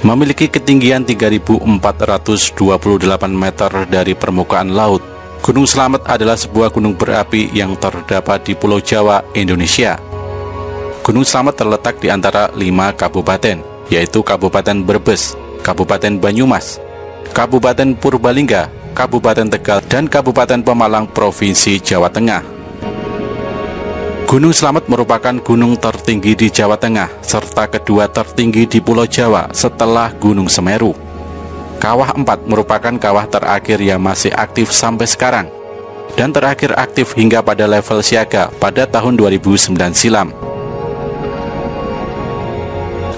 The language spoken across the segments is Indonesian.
memiliki ketinggian 3.428 meter dari permukaan laut. Gunung Slamet adalah sebuah gunung berapi yang terdapat di Pulau Jawa, Indonesia. Gunung Slamet terletak di antara lima kabupaten, yaitu Kabupaten Brebes, Kabupaten Banyumas, Kabupaten Purbalingga, Kabupaten Tegal, dan Kabupaten Pemalang, Provinsi Jawa Tengah. Gunung Slamet merupakan gunung tertinggi di Jawa Tengah, serta kedua tertinggi di Pulau Jawa setelah Gunung Semeru. Kawah 4 merupakan kawah terakhir yang masih aktif sampai sekarang, dan terakhir aktif hingga pada level siaga pada tahun 2009 silam.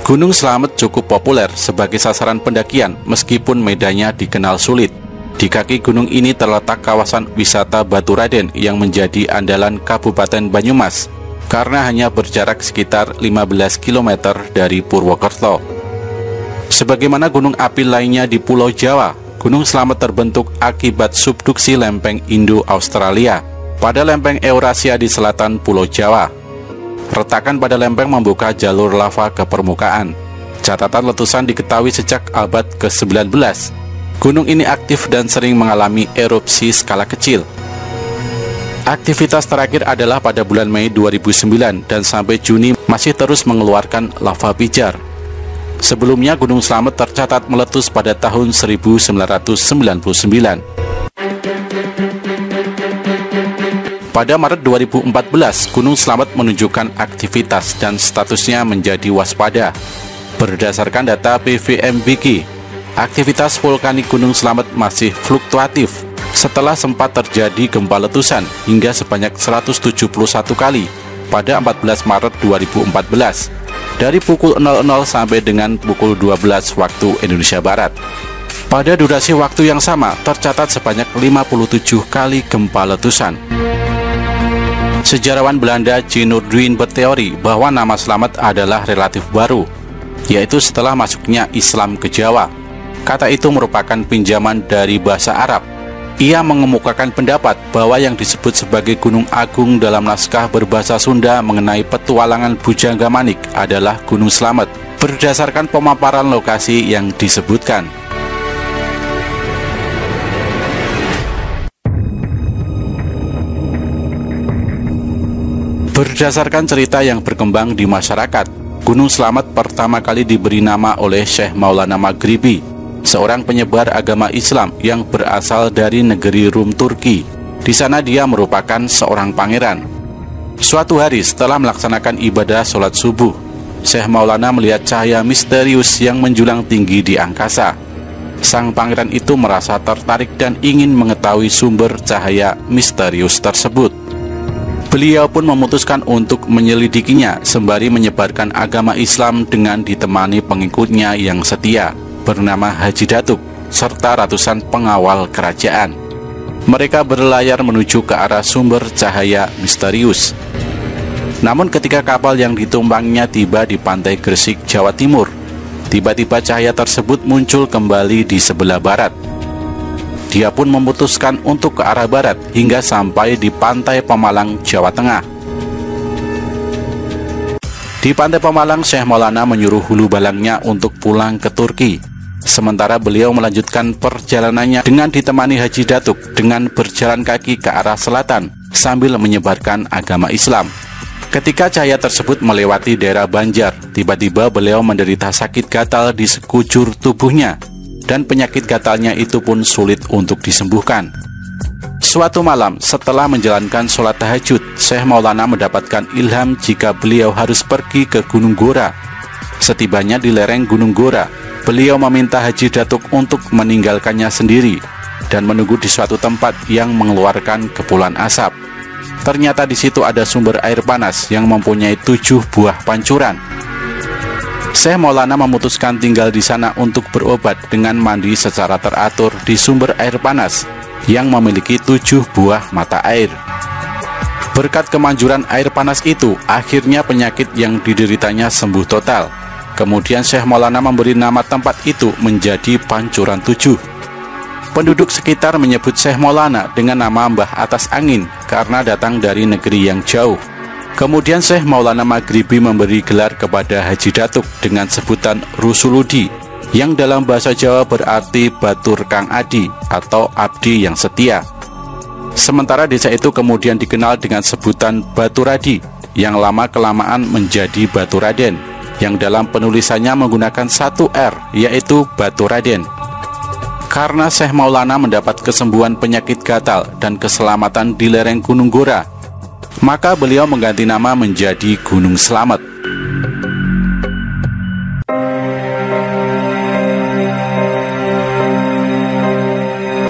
Gunung Slamet cukup populer sebagai sasaran pendakian meskipun medannya dikenal sulit. Di kaki gunung ini terletak kawasan wisata Batu Raden yang menjadi andalan Kabupaten Banyumas karena hanya berjarak sekitar 15 km dari Purwokerto. Sebagaimana gunung api lainnya di Pulau Jawa, Gunung Slamet terbentuk akibat subduksi lempeng Indo-Australia pada lempeng Eurasia di selatan Pulau Jawa. Retakan pada lempeng membuka jalur lava ke permukaan. Catatan letusan diketahui sejak abad ke-19 Gunung ini aktif dan sering mengalami erupsi skala kecil. Aktivitas terakhir adalah pada bulan Mei 2009 dan sampai Juni masih terus mengeluarkan lava pijar. Sebelumnya Gunung Slamet tercatat meletus pada tahun 1999. Pada Maret 2014, Gunung Slamet menunjukkan aktivitas dan statusnya menjadi waspada. Berdasarkan data PVMBG, aktivitas vulkanik Gunung Slamet masih fluktuatif setelah sempat terjadi gempa letusan hingga sebanyak 171 kali pada 14 Maret 2014 dari pukul 00 sampai dengan pukul 12 waktu Indonesia Barat. Pada durasi waktu yang sama tercatat sebanyak 57 kali gempa letusan. Sejarawan Belanda. Nordwin berteori bahwa nama Slamet adalah relatif baru, yaitu setelah masuknya Islam ke Jawa Kata itu merupakan pinjaman dari bahasa Arab. Ia mengemukakan pendapat bahwa yang disebut sebagai Gunung Agung dalam naskah berbahasa Sunda mengenai petualangan Bujangga Manik adalah Gunung Slamet berdasarkan pemaparan lokasi yang disebutkan. Berdasarkan cerita yang berkembang di masyarakat, Gunung Slamet pertama kali diberi nama oleh Syekh Maulana Maghribi seorang penyebar agama Islam yang berasal dari negeri Rum Turki. Di sana dia merupakan seorang pangeran. Suatu hari setelah melaksanakan ibadah sholat subuh, Syekh Maulana melihat cahaya misterius yang menjulang tinggi di angkasa. Sang pangeran itu merasa tertarik dan ingin mengetahui sumber cahaya misterius tersebut. Beliau pun memutuskan untuk menyelidikinya sembari menyebarkan agama Islam dengan ditemani pengikutnya yang setia bernama Haji Datuk serta ratusan pengawal kerajaan. Mereka berlayar menuju ke arah sumber cahaya misterius. Namun ketika kapal yang ditumpangnya tiba di pantai Gresik, Jawa Timur, tiba-tiba cahaya tersebut muncul kembali di sebelah barat. Dia pun memutuskan untuk ke arah barat hingga sampai di pantai Pemalang, Jawa Tengah. Di pantai Pemalang, Syekh Maulana menyuruh hulu balangnya untuk pulang ke Turki Sementara beliau melanjutkan perjalanannya dengan ditemani Haji Datuk dengan berjalan kaki ke arah selatan sambil menyebarkan agama Islam. Ketika cahaya tersebut melewati daerah Banjar, tiba-tiba beliau menderita sakit gatal di sekujur tubuhnya dan penyakit gatalnya itu pun sulit untuk disembuhkan. Suatu malam, setelah menjalankan sholat tahajud, Syekh Maulana mendapatkan ilham jika beliau harus pergi ke Gunung Gora. Setibanya di lereng Gunung Gora, Beliau meminta Haji Datuk untuk meninggalkannya sendiri dan menunggu di suatu tempat yang mengeluarkan kepulan asap. Ternyata di situ ada sumber air panas yang mempunyai tujuh buah pancuran. Syekh Maulana memutuskan tinggal di sana untuk berobat dengan mandi secara teratur di sumber air panas yang memiliki tujuh buah mata air. Berkat kemanjuran air panas itu, akhirnya penyakit yang dideritanya sembuh total Kemudian Syekh Maulana memberi nama tempat itu menjadi Pancuran Tujuh. Penduduk sekitar menyebut Syekh Maulana dengan nama Mbah Atas Angin karena datang dari negeri yang jauh. Kemudian Syekh Maulana Maghribi memberi gelar kepada Haji Datuk dengan sebutan Rusuludi yang dalam bahasa Jawa berarti Batur Kang Adi atau Abdi yang setia. Sementara desa itu kemudian dikenal dengan sebutan Baturadi yang lama-kelamaan menjadi Baturaden yang dalam penulisannya menggunakan satu R yaitu Baturaden. Karena Syekh Maulana mendapat kesembuhan penyakit gatal dan keselamatan di lereng Gunung Gora, maka beliau mengganti nama menjadi Gunung Selamat.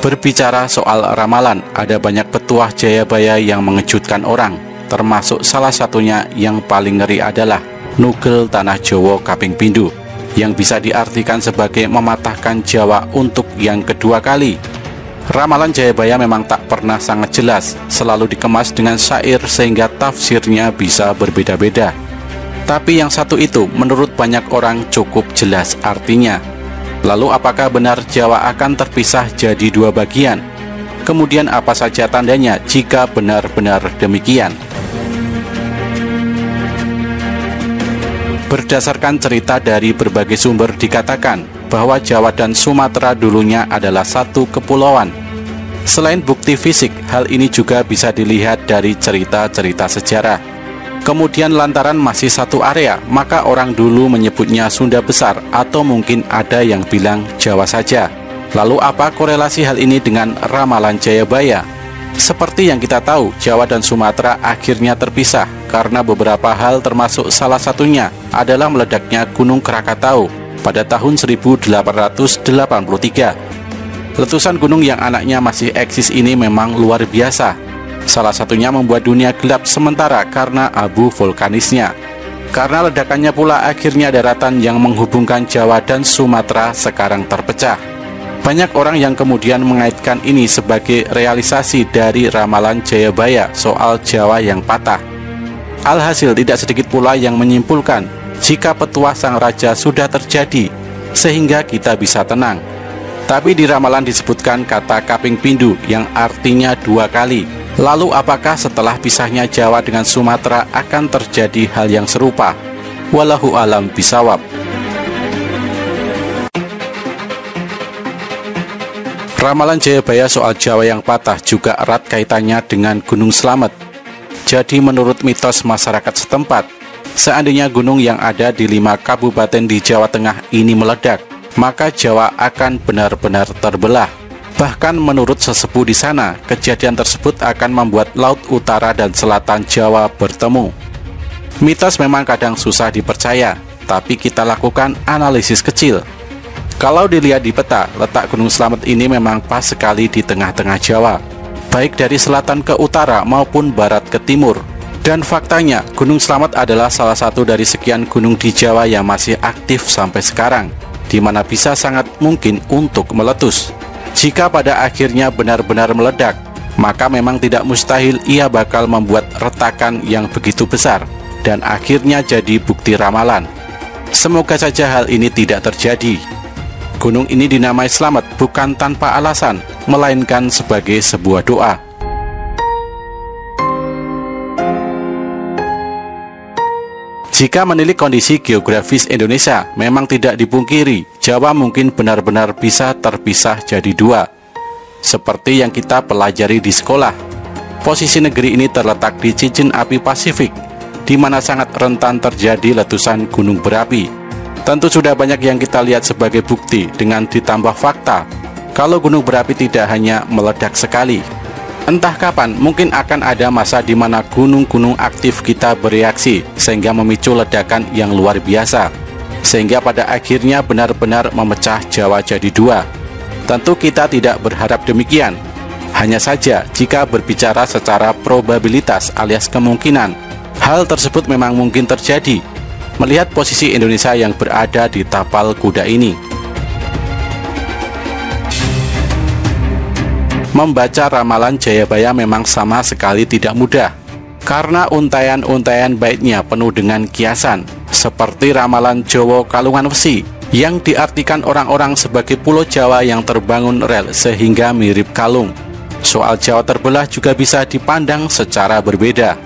Berbicara soal ramalan, ada banyak petuah Jayabaya yang mengejutkan orang, termasuk salah satunya yang paling ngeri adalah Nugel Tanah Jowo Kaping Pindu, yang bisa diartikan sebagai mematahkan Jawa untuk yang kedua kali. Ramalan Jayabaya memang tak pernah sangat jelas, selalu dikemas dengan syair sehingga tafsirnya bisa berbeda-beda. Tapi yang satu itu menurut banyak orang cukup jelas artinya, Lalu apakah benar Jawa akan terpisah jadi dua bagian? Kemudian apa saja tandanya jika benar-benar demikian? Berdasarkan cerita dari berbagai sumber dikatakan bahwa Jawa dan Sumatera dulunya adalah satu kepulauan. Selain bukti fisik, hal ini juga bisa dilihat dari cerita-cerita sejarah. Kemudian lantaran masih satu area, maka orang dulu menyebutnya Sunda Besar atau mungkin ada yang bilang Jawa saja. Lalu apa korelasi hal ini dengan ramalan Jayabaya? Seperti yang kita tahu, Jawa dan Sumatera akhirnya terpisah karena beberapa hal termasuk salah satunya adalah meledaknya Gunung Krakatau pada tahun 1883. Letusan gunung yang anaknya masih eksis ini memang luar biasa, Salah satunya membuat dunia gelap sementara karena abu vulkanisnya. Karena ledakannya pula akhirnya daratan yang menghubungkan Jawa dan Sumatera sekarang terpecah. Banyak orang yang kemudian mengaitkan ini sebagai realisasi dari ramalan Jayabaya soal Jawa yang patah. Alhasil tidak sedikit pula yang menyimpulkan jika petua sang raja sudah terjadi sehingga kita bisa tenang. Tapi di ramalan disebutkan kata kaping pindu yang artinya dua kali Lalu apakah setelah pisahnya Jawa dengan Sumatera akan terjadi hal yang serupa? Walahu alam bisawab. Ramalan Jayabaya soal Jawa yang patah juga erat kaitannya dengan Gunung Slamet. Jadi menurut mitos masyarakat setempat, seandainya gunung yang ada di lima kabupaten di Jawa Tengah ini meledak, maka Jawa akan benar-benar terbelah. Bahkan menurut sesepuh di sana, kejadian tersebut akan membuat laut utara dan selatan Jawa bertemu. Mitos memang kadang susah dipercaya, tapi kita lakukan analisis kecil. Kalau dilihat di peta, letak Gunung Slamet ini memang pas sekali di tengah-tengah Jawa, baik dari selatan ke utara maupun barat ke timur. Dan faktanya, Gunung Slamet adalah salah satu dari sekian gunung di Jawa yang masih aktif sampai sekarang, di mana bisa sangat mungkin untuk meletus. Jika pada akhirnya benar-benar meledak, maka memang tidak mustahil ia bakal membuat retakan yang begitu besar dan akhirnya jadi bukti ramalan. Semoga saja hal ini tidak terjadi. Gunung ini dinamai selamat bukan tanpa alasan, melainkan sebagai sebuah doa. Jika menilik kondisi geografis Indonesia, memang tidak dipungkiri, Jawa mungkin benar-benar bisa terpisah jadi dua. Seperti yang kita pelajari di sekolah, posisi negeri ini terletak di cincin api Pasifik, di mana sangat rentan terjadi letusan gunung berapi. Tentu sudah banyak yang kita lihat sebagai bukti dengan ditambah fakta kalau gunung berapi tidak hanya meledak sekali, Entah kapan, mungkin akan ada masa di mana gunung-gunung aktif kita bereaksi sehingga memicu ledakan yang luar biasa. Sehingga pada akhirnya benar-benar memecah Jawa jadi dua. Tentu kita tidak berharap demikian. Hanya saja jika berbicara secara probabilitas alias kemungkinan, hal tersebut memang mungkin terjadi. Melihat posisi Indonesia yang berada di tapal kuda ini. Membaca ramalan Jayabaya memang sama sekali tidak mudah, karena untayan-untayan baiknya penuh dengan kiasan, seperti ramalan Jowo Kalungan Wesi, yang diartikan orang-orang sebagai pulau Jawa yang terbangun rel sehingga mirip kalung. Soal Jawa terbelah juga bisa dipandang secara berbeda.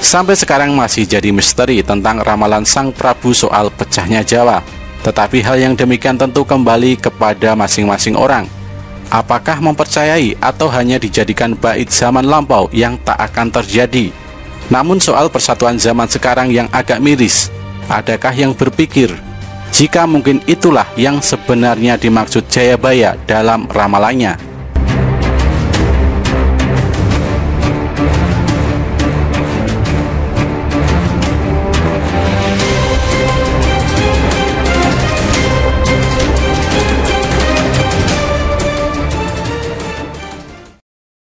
Sampai sekarang masih jadi misteri tentang ramalan Sang Prabu soal pecahnya Jawa. Tetapi hal yang demikian tentu kembali kepada masing-masing orang. Apakah mempercayai atau hanya dijadikan bait zaman lampau yang tak akan terjadi? Namun soal persatuan zaman sekarang yang agak miris, adakah yang berpikir jika mungkin itulah yang sebenarnya dimaksud Jayabaya dalam ramalannya?